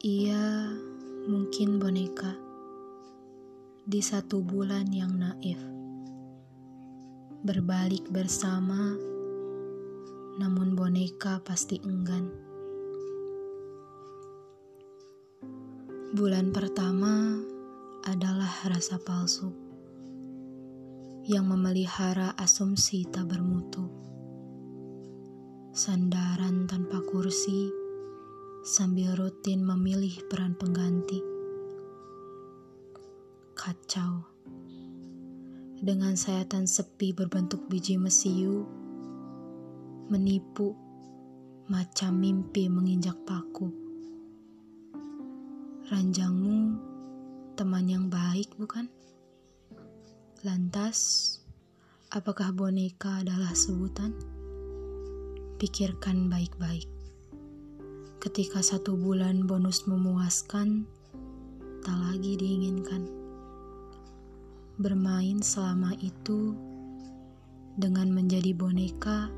Ia mungkin boneka. Di satu bulan yang naif, berbalik bersama, namun boneka pasti enggan. Bulan pertama adalah rasa palsu yang memelihara asumsi tak bermutu, sandaran tanpa kursi sambil rutin memilih peran pengganti. Kacau. Dengan sayatan sepi berbentuk biji mesiu, menipu macam mimpi menginjak paku. Ranjangmu teman yang baik, bukan? Lantas, apakah boneka adalah sebutan? Pikirkan baik-baik. Ketika satu bulan bonus memuaskan, tak lagi diinginkan. Bermain selama itu dengan menjadi boneka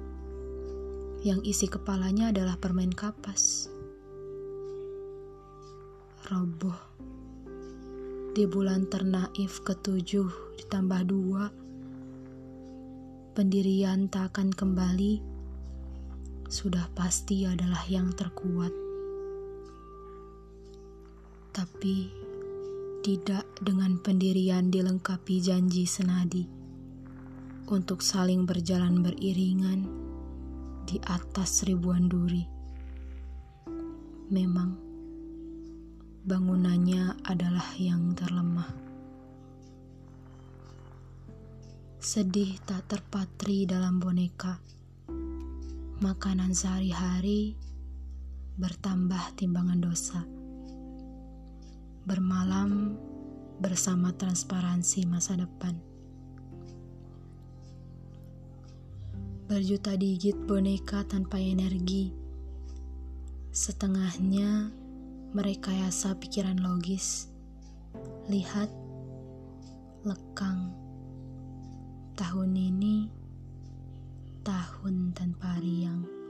yang isi kepalanya adalah permen kapas. Roboh di bulan ternaif ketujuh ditambah dua, pendirian tak akan kembali sudah pasti adalah yang terkuat. Tapi tidak dengan pendirian dilengkapi janji senadi untuk saling berjalan beriringan di atas ribuan duri. Memang bangunannya adalah yang terlemah. Sedih tak terpatri dalam boneka makanan sehari-hari bertambah timbangan dosa. Bermalam bersama transparansi masa depan. Berjuta digit boneka tanpa energi. Setengahnya merekayasa pikiran logis. Lihat, lekang. Tahun ini tahun tanpa riang.